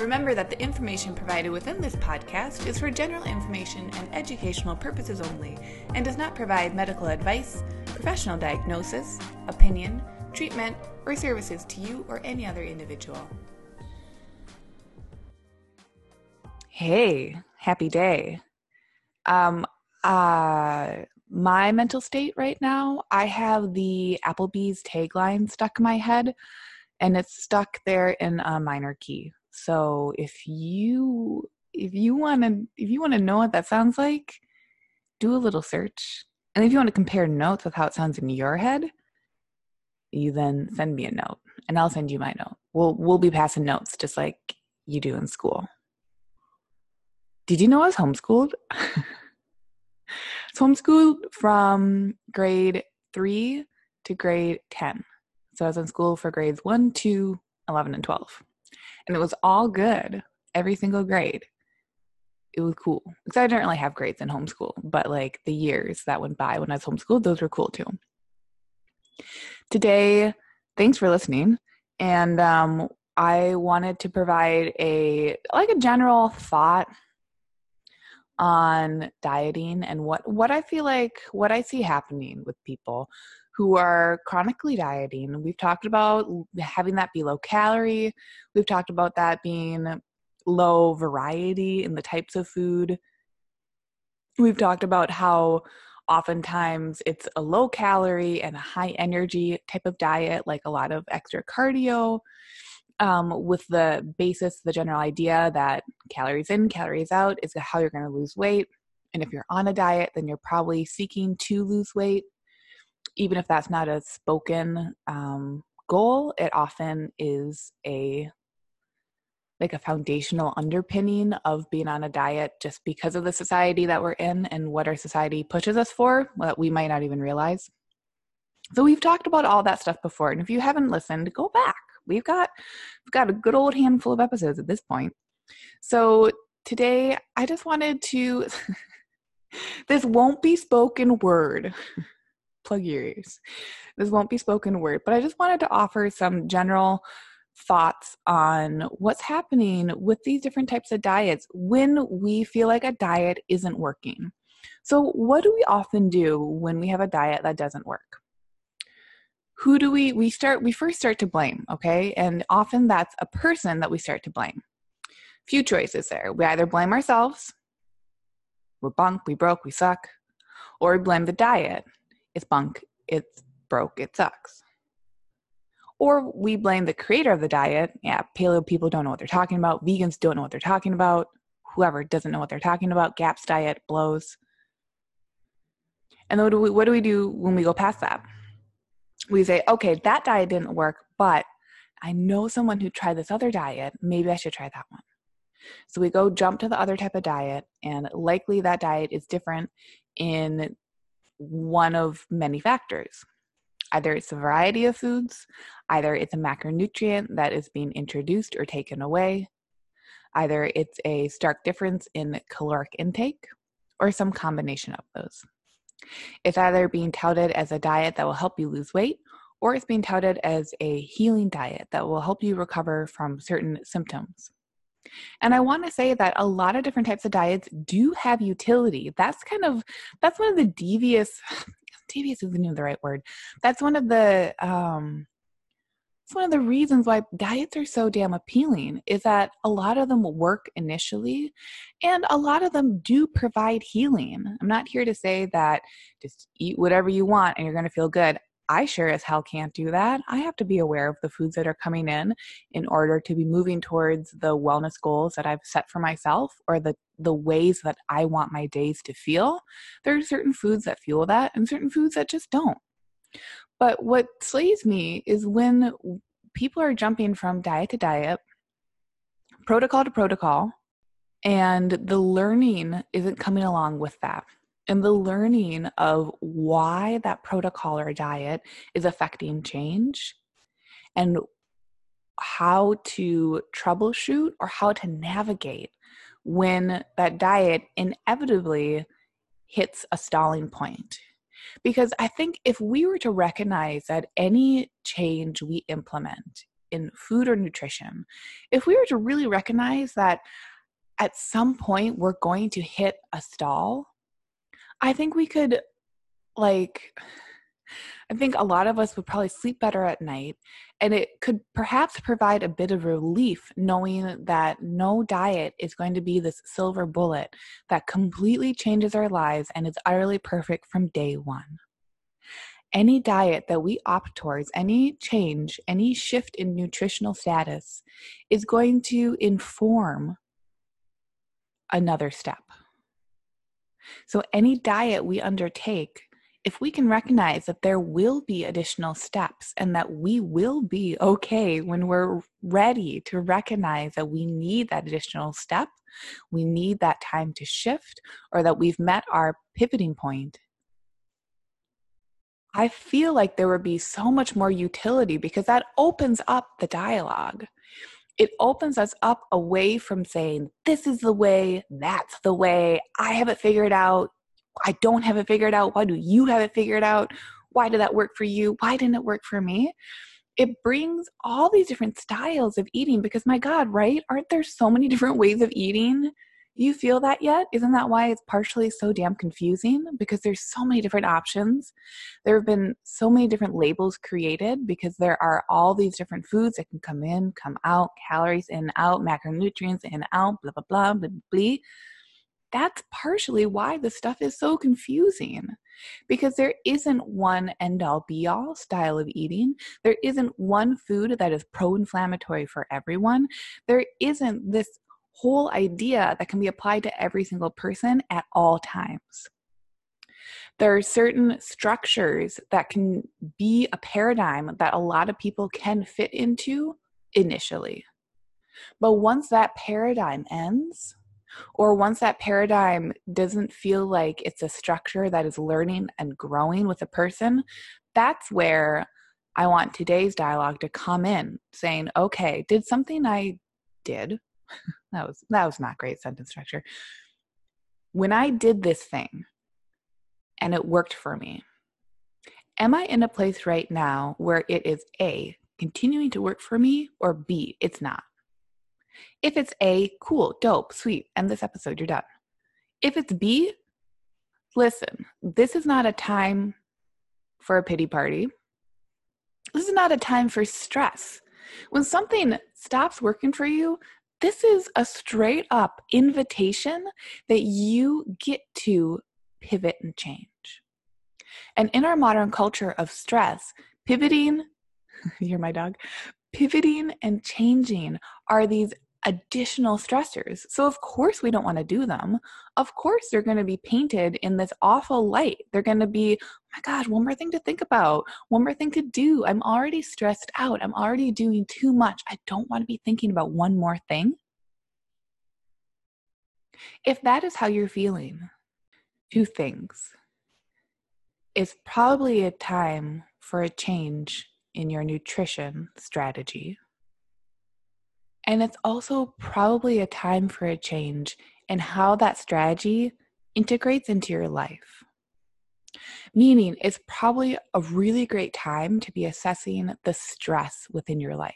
Remember that the information provided within this podcast is for general information and educational purposes only and does not provide medical advice, professional diagnosis, opinion, treatment, or services to you or any other individual. Hey, happy day. Um, uh, my mental state right now, I have the Applebee's tagline stuck in my head, and it's stuck there in a minor key. So if you if you want to if you want to know what that sounds like, do a little search. And if you want to compare notes with how it sounds in your head, you then send me a note and I'll send you my note. We'll we'll be passing notes just like you do in school. Did you know I was homeschooled? it's homeschooled from grade 3 to grade 10. So I was in school for grades 1, 2, 11 and 12 and it was all good every single grade. It was cool because i didn't really have grades in homeschool but like the years that went by when i was homeschooled those were cool too. Today thanks for listening and um, i wanted to provide a like a general thought on dieting and what what i feel like what i see happening with people who are chronically dieting. We've talked about having that be low calorie. We've talked about that being low variety in the types of food. We've talked about how oftentimes it's a low calorie and a high energy type of diet, like a lot of extra cardio, um, with the basis, the general idea that calories in, calories out is how you're going to lose weight. And if you're on a diet, then you're probably seeking to lose weight even if that's not a spoken um, goal, it often is a like a foundational underpinning of being on a diet just because of the society that we're in and what our society pushes us for that we might not even realize. So we've talked about all that stuff before and if you haven't listened, go back. We've got we've got a good old handful of episodes at this point. So today I just wanted to this won't be spoken word plug your ears. This won't be spoken word, but I just wanted to offer some general thoughts on what's happening with these different types of diets when we feel like a diet isn't working. So, what do we often do when we have a diet that doesn't work? Who do we we start we first start to blame, okay? And often that's a person that we start to blame. Few choices there. We either blame ourselves, we're bunk, we broke, we suck, or we blame the diet it's bunk, it's broke, it sucks. Or we blame the creator of the diet. Yeah, paleo people don't know what they're talking about. Vegans don't know what they're talking about. Whoever doesn't know what they're talking about. GAPS diet blows. And then what do we, what do, we do when we go past that? We say, okay, that diet didn't work, but I know someone who tried this other diet. Maybe I should try that one. So we go jump to the other type of diet, and likely that diet is different in one of many factors. Either it's a variety of foods, either it's a macronutrient that is being introduced or taken away, either it's a stark difference in caloric intake, or some combination of those. It's either being touted as a diet that will help you lose weight, or it's being touted as a healing diet that will help you recover from certain symptoms. And I want to say that a lot of different types of diets do have utility. That's kind of that's one of the devious devious isn't even the right word. That's one of the um it's one of the reasons why diets are so damn appealing is that a lot of them work initially and a lot of them do provide healing. I'm not here to say that just eat whatever you want and you're going to feel good. I sure as hell can't do that. I have to be aware of the foods that are coming in in order to be moving towards the wellness goals that I've set for myself or the the ways that I want my days to feel. There are certain foods that fuel that and certain foods that just don't. But what slays me is when people are jumping from diet to diet, protocol to protocol, and the learning isn't coming along with that. And the learning of why that protocol or diet is affecting change and how to troubleshoot or how to navigate when that diet inevitably hits a stalling point. Because I think if we were to recognize that any change we implement in food or nutrition, if we were to really recognize that at some point we're going to hit a stall, I think we could, like, I think a lot of us would probably sleep better at night, and it could perhaps provide a bit of relief knowing that no diet is going to be this silver bullet that completely changes our lives and is utterly perfect from day one. Any diet that we opt towards, any change, any shift in nutritional status is going to inform another step. So, any diet we undertake if we can recognize that there will be additional steps and that we will be okay when we're ready to recognize that we need that additional step, we need that time to shift, or that we've met our pivoting point, I feel like there would be so much more utility because that opens up the dialogue. It opens us up away from saying, This is the way, that's the way, I have it figured out, I don't have it figured out. Why do you have it figured out? Why did that work for you? Why didn't it work for me? It brings all these different styles of eating because, my God, right? Aren't there so many different ways of eating? You feel that yet? Isn't that why it's partially so damn confusing? Because there's so many different options. There have been so many different labels created because there are all these different foods that can come in, come out, calories in, out, macronutrients in, out, blah, blah, blah, blah, blah that's partially why the stuff is so confusing because there isn't one end all be all style of eating. There isn't one food that is pro inflammatory for everyone. There isn't this whole idea that can be applied to every single person at all times. There are certain structures that can be a paradigm that a lot of people can fit into initially. But once that paradigm ends, or once that paradigm doesn't feel like it's a structure that is learning and growing with a person, that's where I want today's dialogue to come in saying, okay, did something I did, that was that was not great sentence structure. When I did this thing and it worked for me, am I in a place right now where it is A, continuing to work for me, or B, it's not? If it's A, cool, dope, sweet, end this episode, you're done. If it's B, listen, this is not a time for a pity party. This is not a time for stress. When something stops working for you, this is a straight up invitation that you get to pivot and change. And in our modern culture of stress, pivoting, you're my dog, pivoting and changing are these additional stressors. So, of course, we don't want to do them. Of course, they're going to be painted in this awful light. They're going to be, oh my God, one more thing to think about, one more thing to do. I'm already stressed out. I'm already doing too much. I don't want to be thinking about one more thing. If that is how you're feeling, two things. It's probably a time for a change in your nutrition strategy and it's also probably a time for a change in how that strategy integrates into your life. Meaning, it's probably a really great time to be assessing the stress within your life.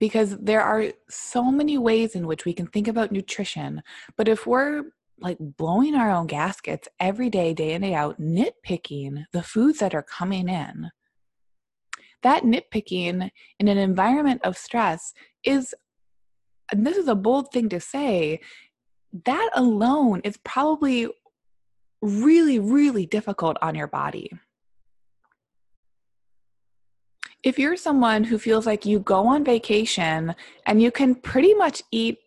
Because there are so many ways in which we can think about nutrition, but if we're like blowing our own gaskets every day, day in, day out, nitpicking the foods that are coming in, that nitpicking in an environment of stress is, and this is a bold thing to say, that alone is probably really, really difficult on your body. If you're someone who feels like you go on vacation and you can pretty much eat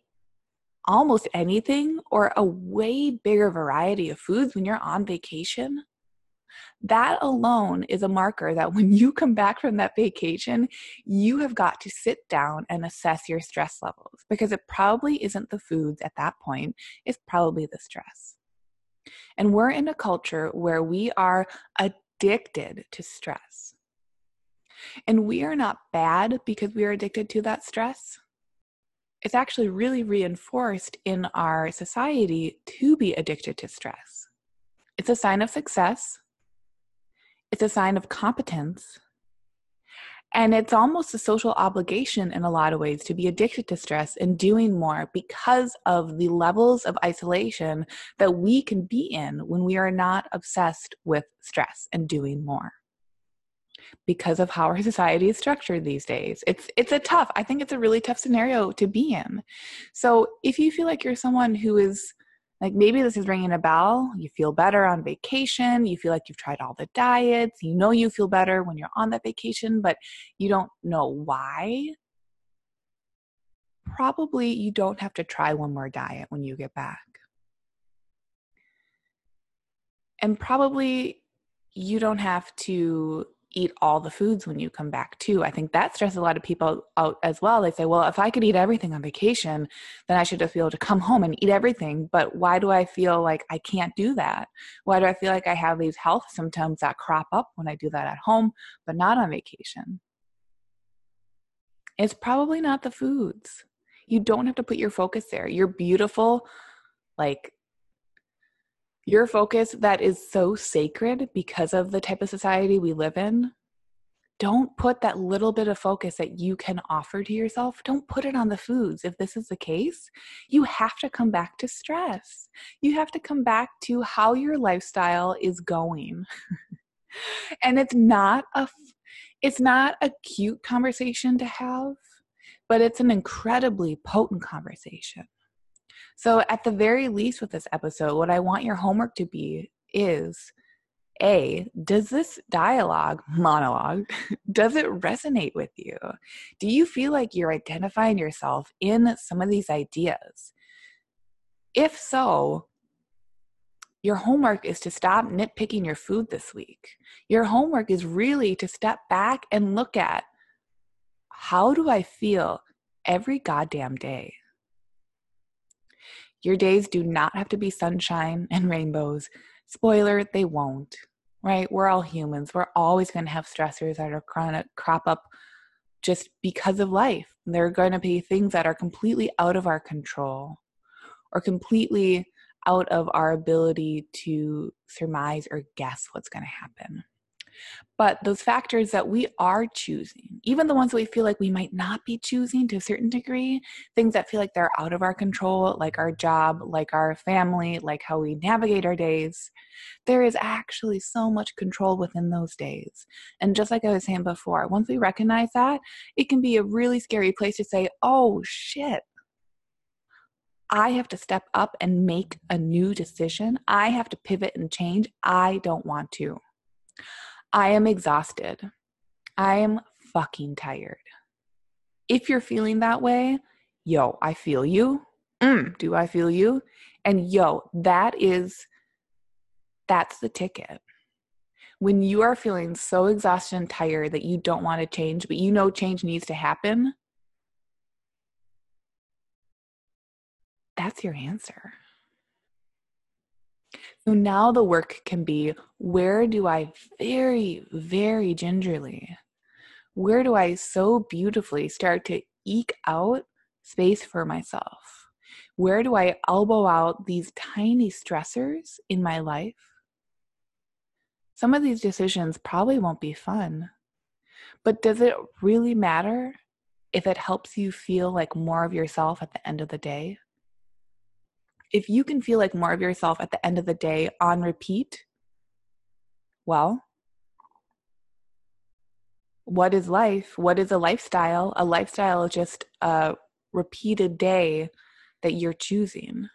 almost anything or a way bigger variety of foods when you're on vacation, that alone is a marker that when you come back from that vacation, you have got to sit down and assess your stress levels because it probably isn't the foods at that point, it's probably the stress. And we're in a culture where we are addicted to stress. And we are not bad because we are addicted to that stress. It's actually really reinforced in our society to be addicted to stress. It's a sign of success, it's a sign of competence, and it's almost a social obligation in a lot of ways to be addicted to stress and doing more because of the levels of isolation that we can be in when we are not obsessed with stress and doing more because of how our society is structured these days. It's it's a tough. I think it's a really tough scenario to be in. So, if you feel like you're someone who is like maybe this is ringing a bell, you feel better on vacation, you feel like you've tried all the diets, you know you feel better when you're on that vacation, but you don't know why. Probably you don't have to try one more diet when you get back. And probably you don't have to eat all the foods when you come back too. I think that stresses a lot of people out as well. They say, well, if I could eat everything on vacation, then I should just be able to come home and eat everything. But why do I feel like I can't do that? Why do I feel like I have these health symptoms that crop up when I do that at home, but not on vacation? It's probably not the foods. You don't have to put your focus there. You're beautiful, like your focus that is so sacred because of the type of society we live in don't put that little bit of focus that you can offer to yourself don't put it on the foods. If this is the case you have to come back to stress. You have to come back to how your lifestyle is going. And it's not a it's not a cute conversation to have but it's an incredibly potent conversation so, at the very least, with this episode, what I want your homework to be is a does this dialogue monologue does it resonate with you? Do you feel like you're identifying yourself in some of these ideas? If so your homework is to stop nitpicking your food this week. Your homework is really to step back and look at how do i feel every goddamn day your days do not have to be sunshine and rainbows. Spoiler, they won't, right? We're all humans. We're always going to have stressors that are going to crop up just because of life. There are going to be things that are completely out of our control or completely out of our ability to surmise or guess what's going to happen. But those factors that we are choosing, even the ones that we feel like we might not be choosing to a certain degree, things that feel like they're out of our control, like our job, like our family, like how we navigate our days, there is actually so much control within those days. And just like I was saying before, once we recognize that, it can be a really scary place to say, oh shit, I have to step up and make a new decision. I have to pivot and change. I don't want to. I am exhausted. I am fucking tired. If you're feeling that way, yo, I feel you. Mm, do I feel you? And yo, that is, that's the ticket. When you are feeling so exhausted and tired that you don't want to change, but you know change needs to happen, that's your answer. So now the work can be where do I very, very gingerly, where do I so beautifully start to eke out space for myself? Where do I elbow out these tiny stressors in my life? Some of these decisions probably won't be fun, but does it really matter if it helps you feel like more of yourself at the end of the day? If you can feel like more of yourself at the end of the day on repeat, well, what is life? What is a lifestyle? A lifestyle is just a repeated day that you're choosing.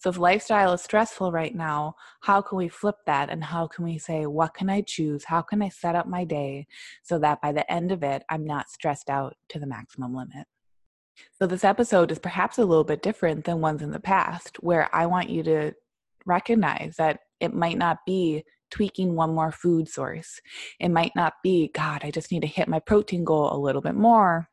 So, if lifestyle is stressful right now, how can we flip that? And how can we say, what can I choose? How can I set up my day so that by the end of it, I'm not stressed out to the maximum limit? So, this episode is perhaps a little bit different than ones in the past, where I want you to recognize that it might not be tweaking one more food source. It might not be, God, I just need to hit my protein goal a little bit more.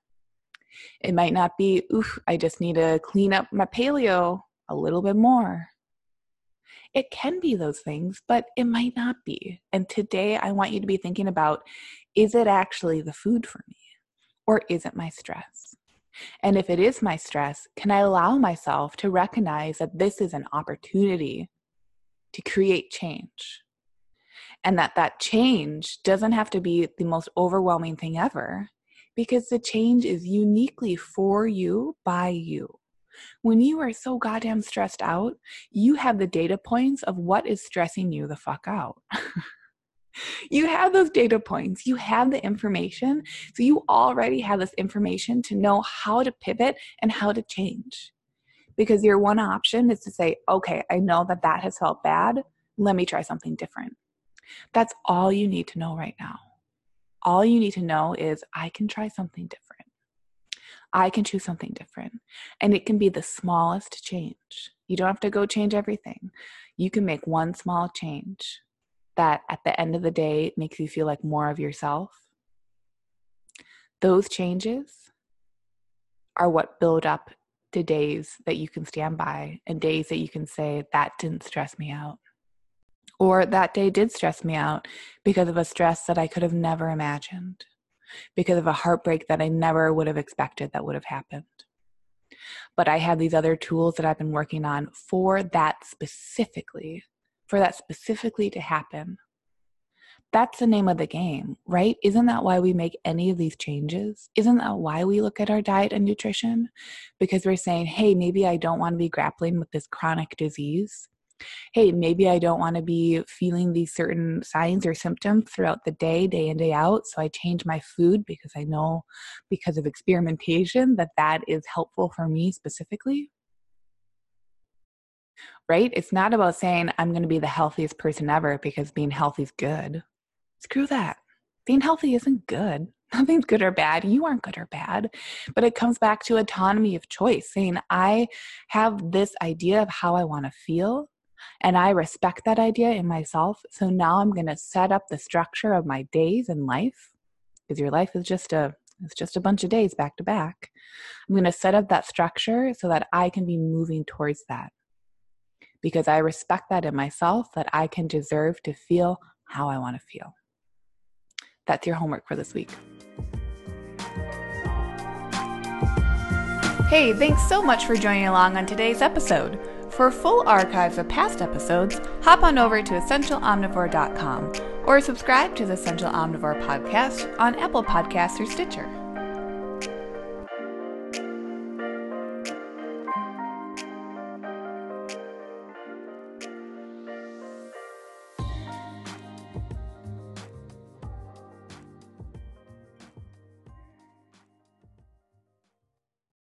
It might not be, oof, I just need to clean up my paleo a little bit more. It can be those things, but it might not be. And today I want you to be thinking about is it actually the food for me? Or is it my stress? And if it is my stress, can I allow myself to recognize that this is an opportunity to create change? And that that change doesn't have to be the most overwhelming thing ever because the change is uniquely for you by you. When you are so goddamn stressed out, you have the data points of what is stressing you the fuck out. you have those data points, you have the information. So you already have this information to know how to pivot and how to change. Because your one option is to say, okay, I know that that has felt bad. Let me try something different. That's all you need to know right now. All you need to know is I can try something different. I can choose something different. And it can be the smallest change. You don't have to go change everything. You can make one small change that at the end of the day makes you feel like more of yourself. Those changes are what build up to days that you can stand by and days that you can say, that didn't stress me out. Or that day did stress me out because of a stress that I could have never imagined, because of a heartbreak that I never would have expected that would have happened. But I have these other tools that I've been working on for that specifically for that specifically to happen. That's the name of the game, right? Isn't that why we make any of these changes? Isn't that why we look at our diet and nutrition? Because we're saying, hey, maybe I don't want to be grappling with this chronic disease. Hey, maybe I don't want to be feeling these certain signs or symptoms throughout the day, day in, day out. So I change my food because I know because of experimentation that that is helpful for me specifically right? It's not about saying I'm going to be the healthiest person ever because being healthy is good. Screw that. Being healthy isn't good. Nothing's good or bad. You aren't good or bad. But it comes back to autonomy of choice, saying, I have this idea of how I want to feel, and I respect that idea in myself. So now I'm going to set up the structure of my days and life, because your life is just a it's just a bunch of days back to back. I'm going to set up that structure so that I can be moving towards that because I respect that in myself that I can deserve to feel how I want to feel. That's your homework for this week. Hey, thanks so much for joining along on today's episode. For full archives of past episodes, hop on over to essentialomnivore.com or subscribe to the Essential Omnivore podcast on Apple Podcasts or Stitcher.